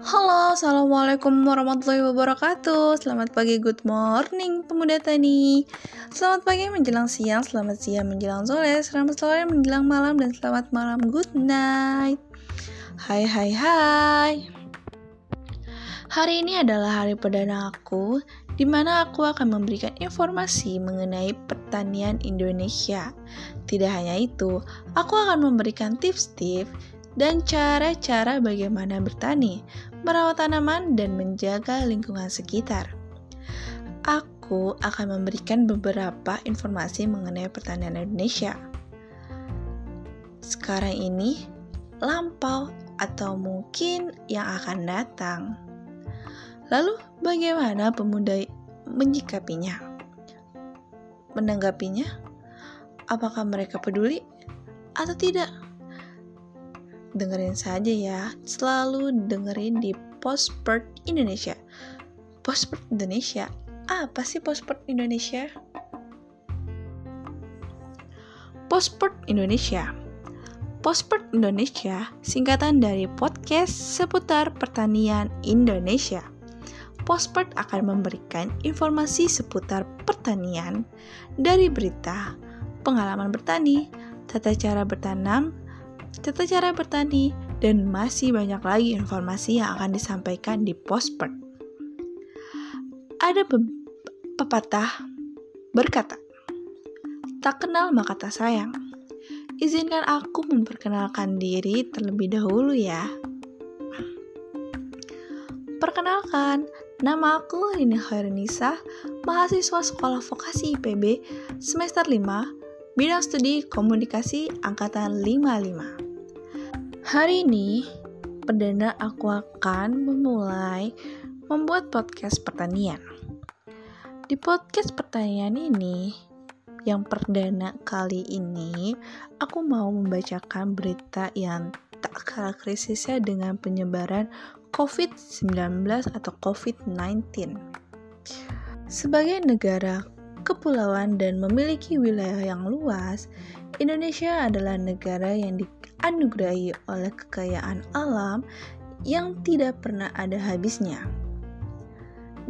Halo, Assalamualaikum warahmatullahi wabarakatuh. Selamat pagi, good morning pemuda tani. Selamat pagi menjelang siang, selamat siang menjelang sore Selamat sore menjelang malam, dan selamat malam, good night. Hai hai hai. Hari ini adalah hari perdana aku di mana aku akan memberikan informasi mengenai pertanian Indonesia. Tidak hanya itu, aku akan memberikan tips-tips dan cara-cara bagaimana bertani, merawat tanaman, dan menjaga lingkungan sekitar. Aku akan memberikan beberapa informasi mengenai pertanian Indonesia. Sekarang ini, lampau, atau mungkin yang akan datang. Lalu, bagaimana pemuda menyikapinya? Menanggapinya? Apakah mereka peduli atau tidak? Dengerin saja ya. Selalu dengerin di Postpert Indonesia. Postpert Indonesia? Apa sih Postpert Indonesia? Postpert Indonesia. Postpert Indonesia singkatan dari podcast seputar pertanian Indonesia. Postpert akan memberikan informasi seputar pertanian dari berita, pengalaman bertani, tata cara bertanam, tata cara bertani, dan masih banyak lagi informasi yang akan disampaikan di Postpert. Ada pepatah berkata, tak kenal maka tak sayang. Izinkan aku memperkenalkan diri terlebih dahulu ya. Perkenalkan, nama aku Rini Khairunisa, mahasiswa Sekolah Vokasi IPB semester 5 Bidang Studi Komunikasi Angkatan 55. Hari ini, perdana aku akan memulai membuat podcast pertanian. Di podcast pertanian ini, yang perdana kali ini, aku mau membacakan berita yang tak kalah krisisnya dengan penyebaran COVID-19 atau COVID-19. Sebagai negara kepulauan dan memiliki wilayah yang luas, Indonesia adalah negara yang dianugerahi oleh kekayaan alam yang tidak pernah ada habisnya.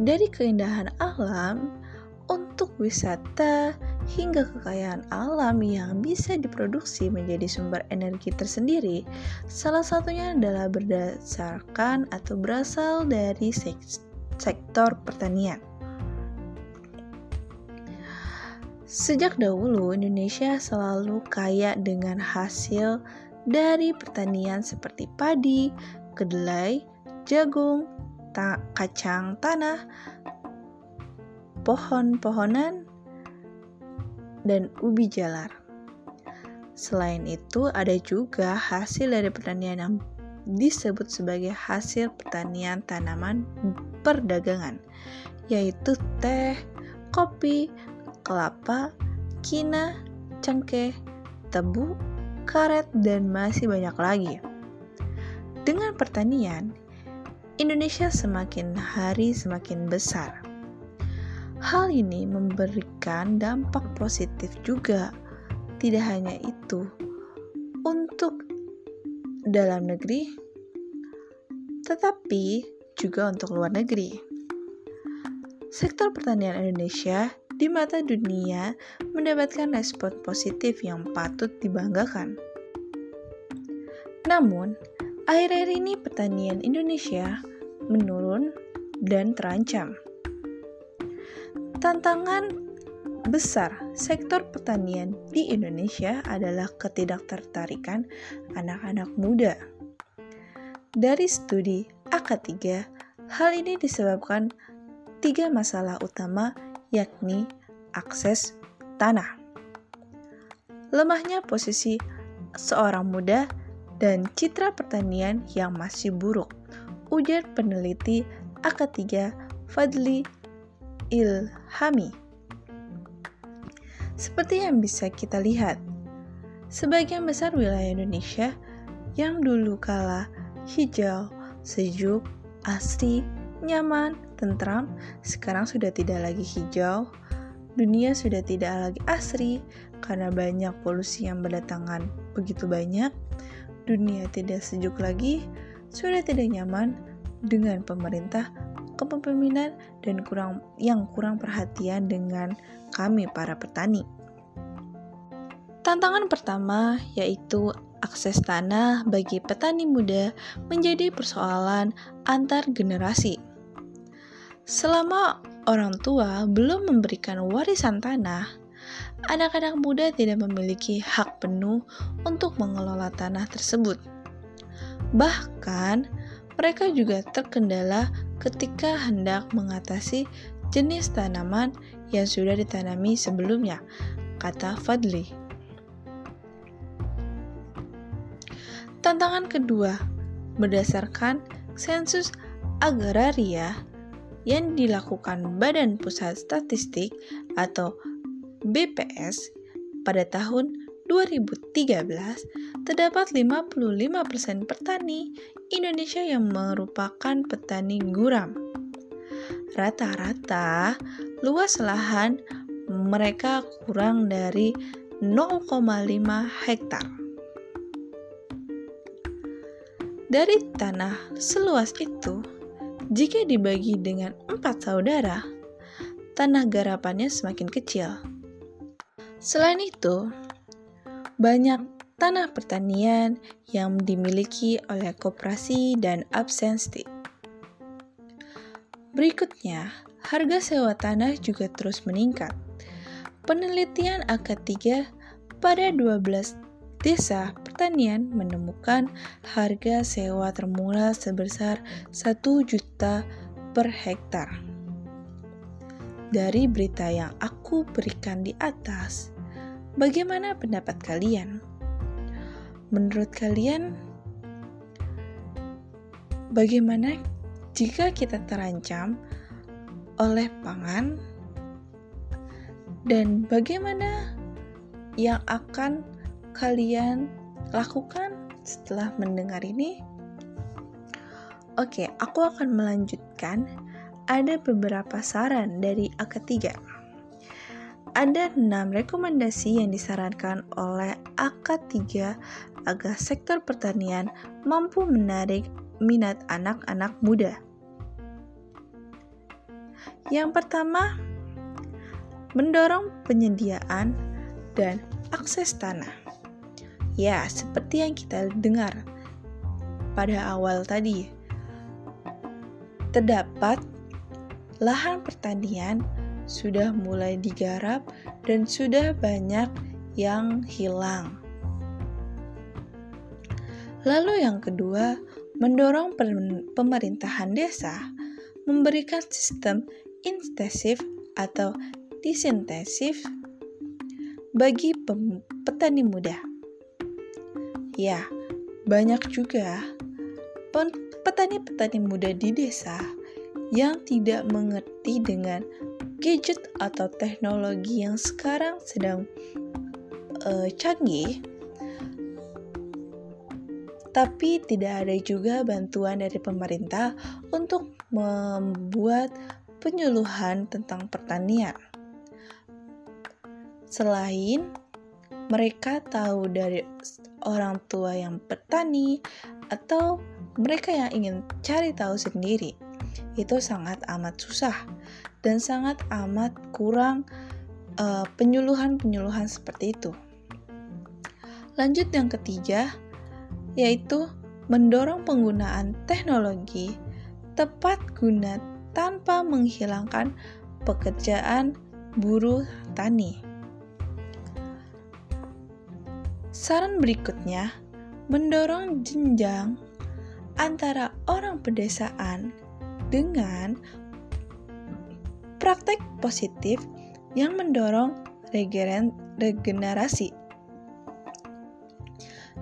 Dari keindahan alam untuk wisata hingga kekayaan alam yang bisa diproduksi menjadi sumber energi tersendiri, salah satunya adalah berdasarkan atau berasal dari sektor pertanian. Sejak dahulu, Indonesia selalu kaya dengan hasil dari pertanian seperti padi, kedelai, jagung, ta kacang tanah, pohon-pohonan, dan ubi jalar. Selain itu, ada juga hasil dari pertanian yang disebut sebagai hasil pertanian tanaman perdagangan, yaitu teh, kopi, kelapa, kina, cengkeh, tebu, karet, dan masih banyak lagi. Dengan pertanian, Indonesia semakin hari semakin besar. Hal ini memberikan dampak positif juga. Tidak hanya itu, untuk dalam negeri, tetapi juga untuk luar negeri. Sektor pertanian Indonesia di mata dunia mendapatkan respon positif yang patut dibanggakan. Namun, akhir-akhir ini pertanian Indonesia menurun dan terancam. Tantangan besar sektor pertanian di Indonesia adalah ketidaktertarikan anak-anak muda. Dari studi AK3, hal ini disebabkan tiga masalah utama yakni akses tanah. Lemahnya posisi seorang muda dan citra pertanian yang masih buruk. Ujar peneliti AK3 Fadli Ilhami. Seperti yang bisa kita lihat, sebagian besar wilayah Indonesia yang dulu kala hijau, sejuk, asri, nyaman, tentram, sekarang sudah tidak lagi hijau. Dunia sudah tidak lagi asri karena banyak polusi yang berdatangan begitu banyak. Dunia tidak sejuk lagi, sudah tidak nyaman dengan pemerintah kepemimpinan dan kurang yang kurang perhatian dengan kami para petani. Tantangan pertama yaitu akses tanah bagi petani muda menjadi persoalan antar generasi. Selama orang tua belum memberikan warisan tanah, anak-anak muda tidak memiliki hak penuh untuk mengelola tanah tersebut. Bahkan, mereka juga terkendala ketika hendak mengatasi jenis tanaman yang sudah ditanami sebelumnya, kata Fadli. Tantangan kedua, berdasarkan sensus agraria yang dilakukan Badan Pusat Statistik atau BPS pada tahun 2013, terdapat 55% petani Indonesia yang merupakan petani guram. Rata-rata luas lahan mereka kurang dari 0,5 hektar. Dari tanah seluas itu, jika dibagi dengan empat saudara, tanah garapannya semakin kecil. Selain itu, banyak tanah pertanian yang dimiliki oleh koperasi dan absensi. Berikutnya, harga sewa tanah juga terus meningkat. Penelitian AK3 pada 12 desa pertanian menemukan harga sewa termurah sebesar 1 juta per hektar. Dari berita yang aku berikan di atas, bagaimana pendapat kalian? Menurut kalian, bagaimana jika kita terancam oleh pangan? Dan bagaimana yang akan kalian lakukan setelah mendengar ini? Oke, aku akan melanjutkan. Ada beberapa saran dari AK3. Ada enam rekomendasi yang disarankan oleh AK3 agar sektor pertanian mampu menarik minat anak-anak muda. Yang pertama, mendorong penyediaan dan akses tanah. Ya, seperti yang kita dengar pada awal tadi, terdapat lahan pertanian sudah mulai digarap dan sudah banyak yang hilang. Lalu yang kedua, mendorong pemerintahan desa memberikan sistem intensif atau disintensif bagi petani muda Ya, banyak juga petani-petani muda di desa yang tidak mengerti dengan gadget atau teknologi yang sekarang sedang uh, canggih, tapi tidak ada juga bantuan dari pemerintah untuk membuat penyuluhan tentang pertanian. Selain mereka tahu dari orang tua yang petani atau mereka yang ingin cari tahu sendiri. Itu sangat amat susah dan sangat amat kurang uh, penyuluhan-penyuluhan seperti itu. Lanjut yang ketiga, yaitu mendorong penggunaan teknologi tepat guna tanpa menghilangkan pekerjaan buruh tani. Saran berikutnya, mendorong jenjang antara orang pedesaan dengan praktek positif yang mendorong regenerasi.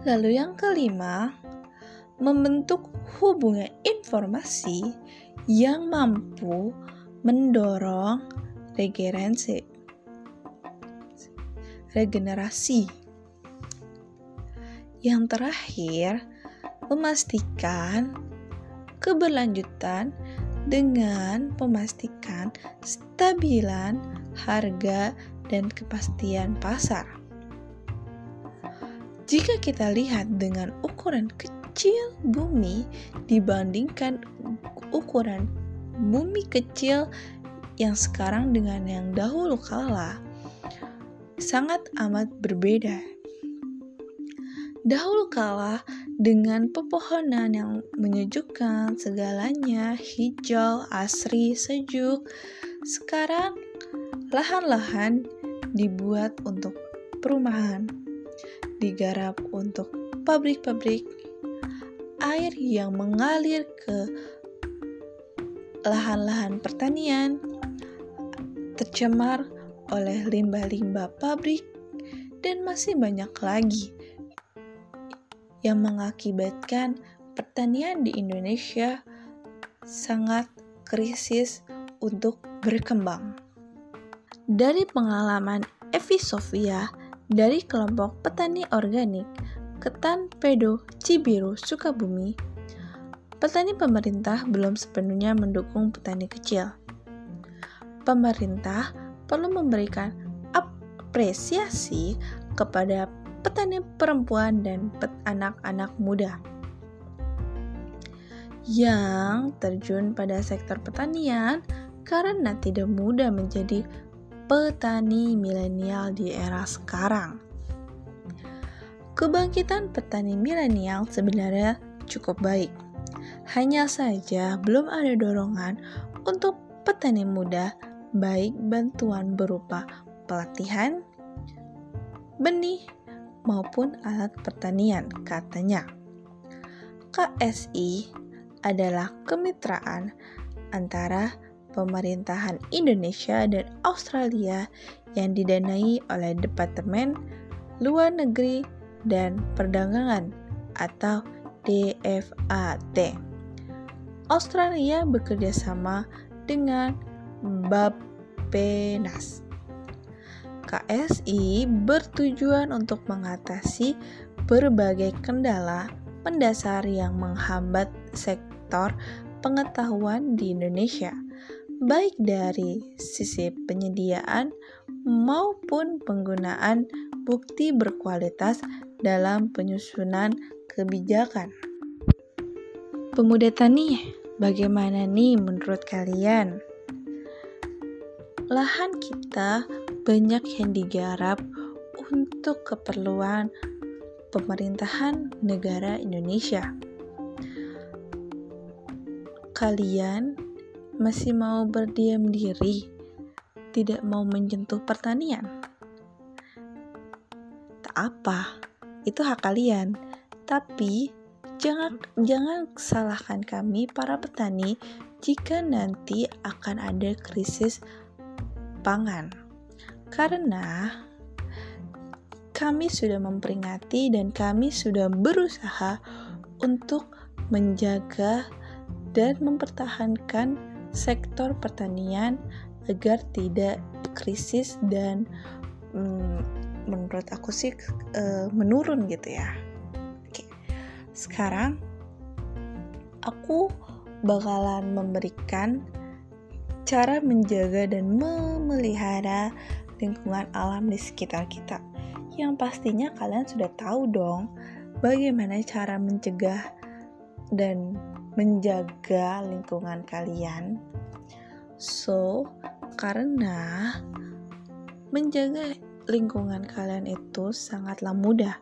Lalu yang kelima, membentuk hubungan informasi yang mampu mendorong regenerasi. Regenerasi yang terakhir, memastikan keberlanjutan dengan memastikan stabilan harga dan kepastian pasar. Jika kita lihat dengan ukuran kecil bumi dibandingkan ukuran bumi kecil yang sekarang dengan yang dahulu kala sangat amat berbeda. Dahulu kala dengan pepohonan yang menyejukkan segalanya, hijau, asri, sejuk. Sekarang lahan-lahan dibuat untuk perumahan, digarap untuk pabrik-pabrik, air yang mengalir ke lahan-lahan pertanian tercemar oleh limbah-limbah pabrik dan masih banyak lagi yang mengakibatkan pertanian di Indonesia sangat krisis untuk berkembang. Dari pengalaman Evi Sofia dari kelompok petani organik Ketan Pedo Cibiru Sukabumi, petani pemerintah belum sepenuhnya mendukung petani kecil pemerintah perlu memberikan apresiasi kepada petani perempuan dan anak-anak muda yang terjun pada sektor pertanian karena tidak mudah menjadi petani milenial di era sekarang. Kebangkitan petani milenial sebenarnya cukup baik. Hanya saja belum ada dorongan untuk petani muda baik bantuan berupa pelatihan, benih, maupun alat pertanian, katanya. KSI adalah kemitraan antara pemerintahan Indonesia dan Australia yang didanai oleh Departemen Luar Negeri dan Perdagangan atau DFAT. Australia bekerja sama dengan Bappenas. KSI bertujuan untuk mengatasi berbagai kendala mendasar yang menghambat sektor pengetahuan di Indonesia, baik dari sisi penyediaan maupun penggunaan bukti berkualitas dalam penyusunan kebijakan. Pemuda tani, bagaimana nih menurut kalian? lahan kita banyak yang digarap untuk keperluan pemerintahan negara Indonesia. Kalian masih mau berdiam diri, tidak mau menyentuh pertanian? Tak apa, itu hak kalian. Tapi jangan jangan salahkan kami para petani jika nanti akan ada krisis pangan. Karena kami sudah memperingati dan kami sudah berusaha untuk menjaga dan mempertahankan sektor pertanian agar tidak krisis dan mm, menurut aku sih e, menurun gitu ya. Oke. Sekarang aku bakalan memberikan cara menjaga dan memelihara lingkungan alam di sekitar kita. Yang pastinya kalian sudah tahu dong bagaimana cara mencegah dan menjaga lingkungan kalian. So, karena menjaga lingkungan kalian itu sangatlah mudah.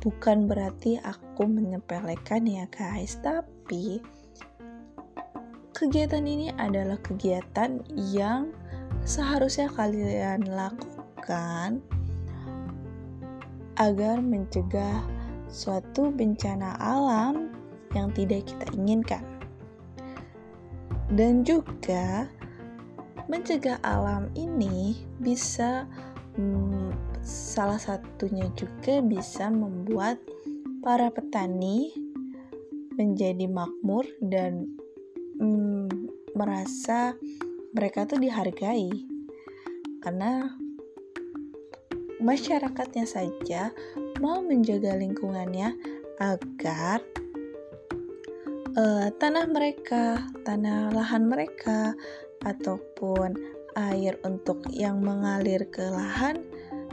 Bukan berarti aku menyepelekan ya guys, tapi kegiatan ini adalah kegiatan yang seharusnya kalian lakukan agar mencegah suatu bencana alam yang tidak kita inginkan. Dan juga mencegah alam ini bisa hmm, salah satunya juga bisa membuat para petani menjadi makmur dan hmm, merasa mereka tuh dihargai. Karena masyarakatnya saja mau menjaga lingkungannya agar uh, tanah mereka, tanah lahan mereka ataupun air untuk yang mengalir ke lahan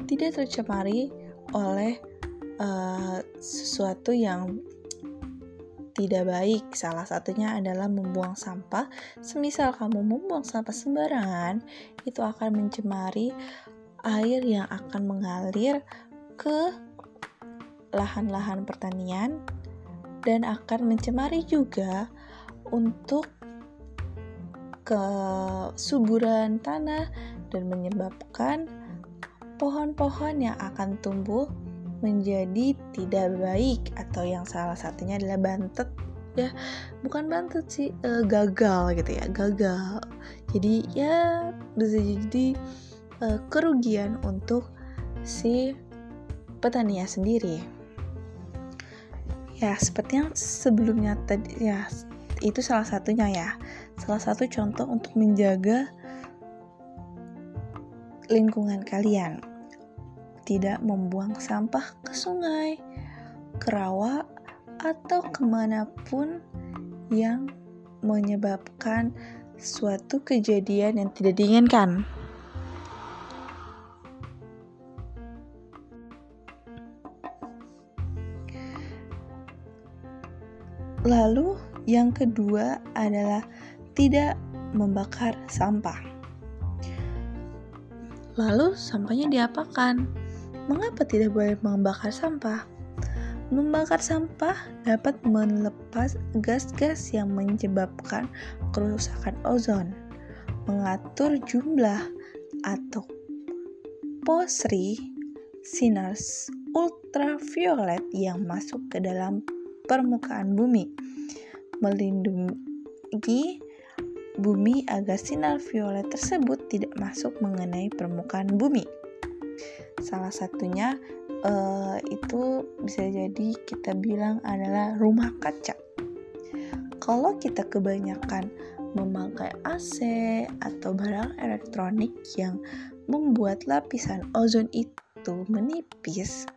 tidak tercemari oleh uh, sesuatu yang tidak baik. Salah satunya adalah membuang sampah. Semisal kamu membuang sampah sembarangan, itu akan mencemari air yang akan mengalir ke lahan-lahan pertanian dan akan mencemari juga untuk kesuburan tanah dan menyebabkan pohon-pohon yang akan tumbuh menjadi tidak baik atau yang salah satunya adalah bantet ya. Bukan bantet sih uh, gagal gitu ya gagal. Jadi ya bisa jadi uh, kerugian untuk si petani sendiri. Ya seperti yang sebelumnya tadi ya itu salah satunya ya. Salah satu contoh untuk menjaga lingkungan kalian tidak membuang sampah ke sungai, ke rawa, atau ke mana pun yang menyebabkan suatu kejadian yang tidak diinginkan. Lalu, yang kedua adalah tidak membakar sampah. Lalu, sampahnya diapakan? Mengapa tidak boleh membakar sampah? Membakar sampah dapat melepas gas-gas yang menyebabkan kerusakan ozon, mengatur jumlah atau posri sinar ultraviolet yang masuk ke dalam permukaan bumi, melindungi bumi agar sinar violet tersebut tidak masuk mengenai permukaan bumi. Salah satunya uh, itu bisa jadi kita bilang adalah rumah kaca. Kalau kita kebanyakan memakai AC atau barang elektronik yang membuat lapisan ozon itu menipis,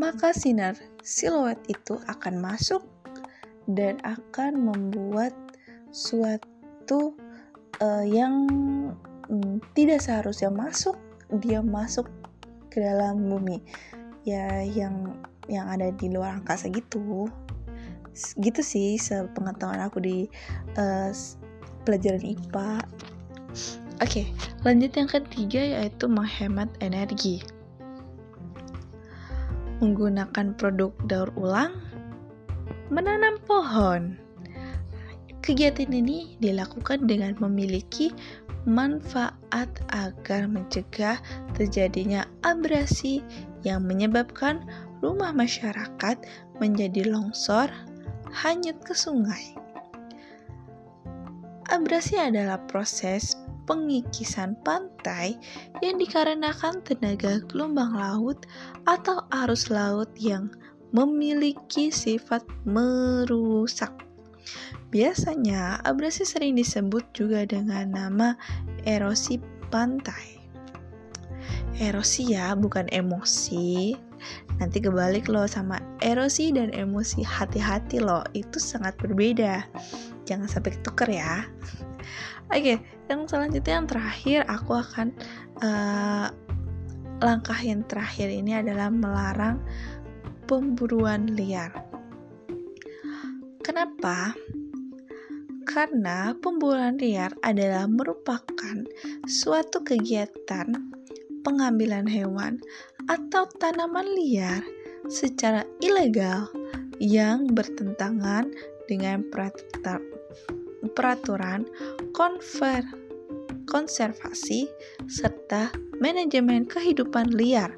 maka sinar siluet itu akan masuk dan akan membuat suatu uh, yang um, tidak seharusnya masuk dia masuk ke dalam bumi. Ya yang yang ada di luar angkasa gitu. Gitu sih sepengetahuan aku di uh, pelajaran IPA oke okay, lanjut yang ketiga yaitu menghemat energi. Menggunakan produk daur ulang menanam pohon. Kegiatan ini dilakukan dengan memiliki manfaat agar mencegah terjadinya abrasi yang menyebabkan rumah masyarakat menjadi longsor hanyut ke sungai. Abrasi adalah proses pengikisan pantai yang dikarenakan tenaga gelombang laut atau arus laut yang memiliki sifat merusak. Biasanya, abrasi sering disebut juga dengan nama erosi pantai. Erosi ya, bukan emosi. Nanti kebalik loh sama erosi dan emosi hati-hati loh, itu sangat berbeda. Jangan sampai ketuker ya. Oke, yang selanjutnya yang terakhir aku akan uh, langkah yang terakhir ini adalah melarang pemburuan liar. Kenapa? Karena pemburuan liar adalah merupakan suatu kegiatan pengambilan hewan atau tanaman liar secara ilegal yang bertentangan dengan peraturan konver, konservasi serta manajemen kehidupan liar.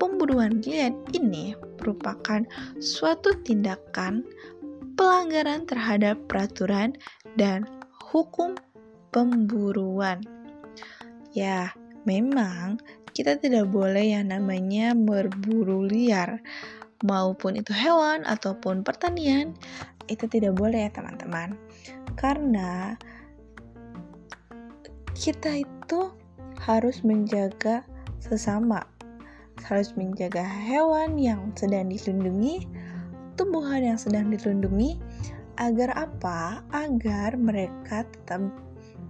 Pemburuan liar ini merupakan suatu tindakan pelanggaran terhadap peraturan dan hukum pemburuan. Ya, memang kita tidak boleh yang namanya berburu liar, maupun itu hewan ataupun pertanian, itu tidak boleh ya teman-teman. Karena kita itu harus menjaga sesama, harus menjaga hewan yang sedang dilindungi, tumbuhan yang sedang dilindungi, Agar apa? Agar mereka tetap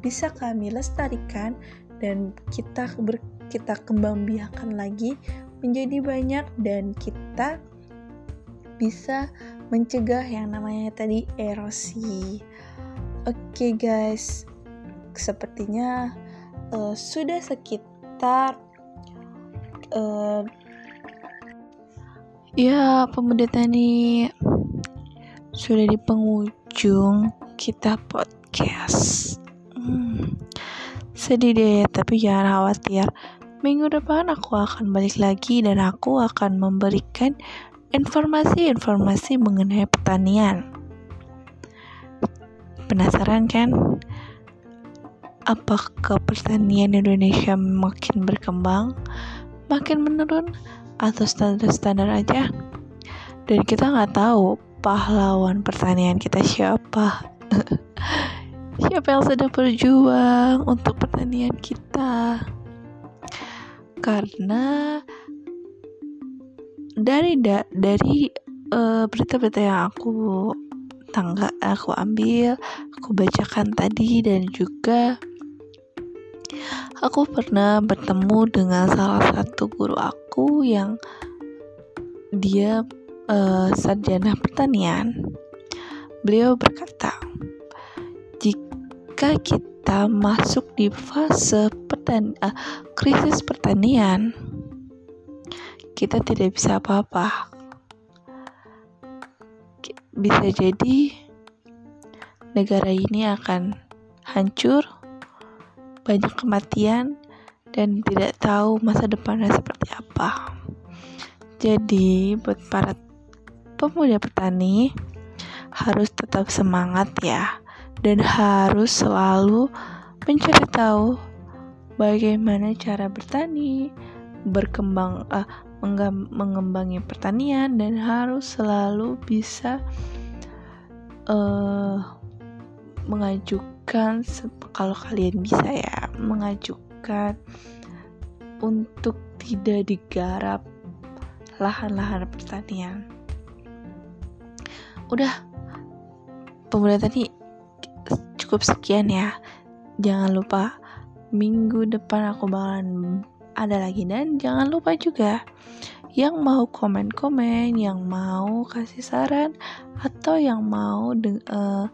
bisa kami lestarikan dan kita ber, kita kembang biakan lagi menjadi banyak dan kita bisa mencegah yang namanya tadi erosi. Oke okay guys, sepertinya uh, sudah sekitar uh, ya pemuda tani sudah di penghujung kita podcast. Hmm, sedih deh, tapi jangan khawatir. Minggu depan aku akan balik lagi dan aku akan memberikan informasi-informasi mengenai pertanian. Penasaran kan? Apakah pertanian Indonesia makin berkembang, makin menurun, atau standar-standar aja? Dan kita nggak tahu pahlawan pertanian kita siapa. siapa yang sedang berjuang untuk pertanian kita karena dari da, dari uh, berita-berita yang aku tangga aku ambil aku bacakan tadi dan juga aku pernah bertemu dengan salah satu guru aku yang dia uh, sarjana pertanian beliau berkata jika kita masuk di fase pertan uh, krisis pertanian, kita tidak bisa apa-apa. Bisa jadi negara ini akan hancur, banyak kematian, dan tidak tahu masa depannya seperti apa. Jadi, buat para pemuda petani harus tetap semangat ya dan harus selalu mencari tahu bagaimana cara bertani, berkembang uh, mengembangi pertanian dan harus selalu bisa uh, mengajukan kalau kalian bisa ya mengajukan untuk tidak digarap lahan-lahan pertanian. Udah pemuda tadi cukup sekian ya. Jangan lupa minggu depan aku bakalan ada lagi dan jangan lupa juga yang mau komen-komen, yang mau kasih saran atau yang mau uh,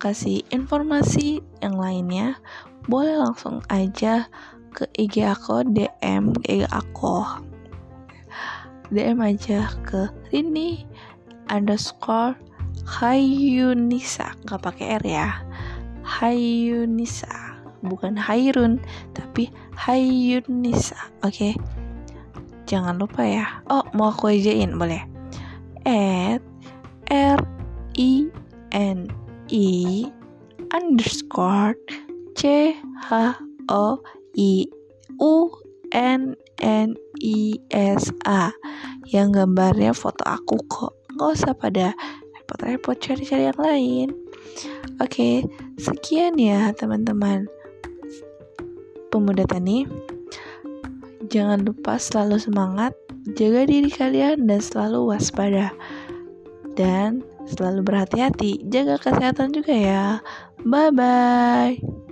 kasih informasi yang lainnya, boleh langsung aja ke IG aku DM IG aku. DM aja ke Rini underscore Hayunisa nggak pakai R ya. Hayunisa bukan Hairun tapi Hayunisa oke? Okay? jangan lupa ya. Oh mau aku ajain boleh? At R I N I underscore C H O I U N N I S A. Yang gambarnya foto aku kok. Nggak usah pada repot-repot cari-cari yang lain. Oke, sekian ya teman-teman. Pemuda tani. Jangan lupa selalu semangat, jaga diri kalian dan selalu waspada. Dan selalu berhati-hati, jaga kesehatan juga ya. Bye bye.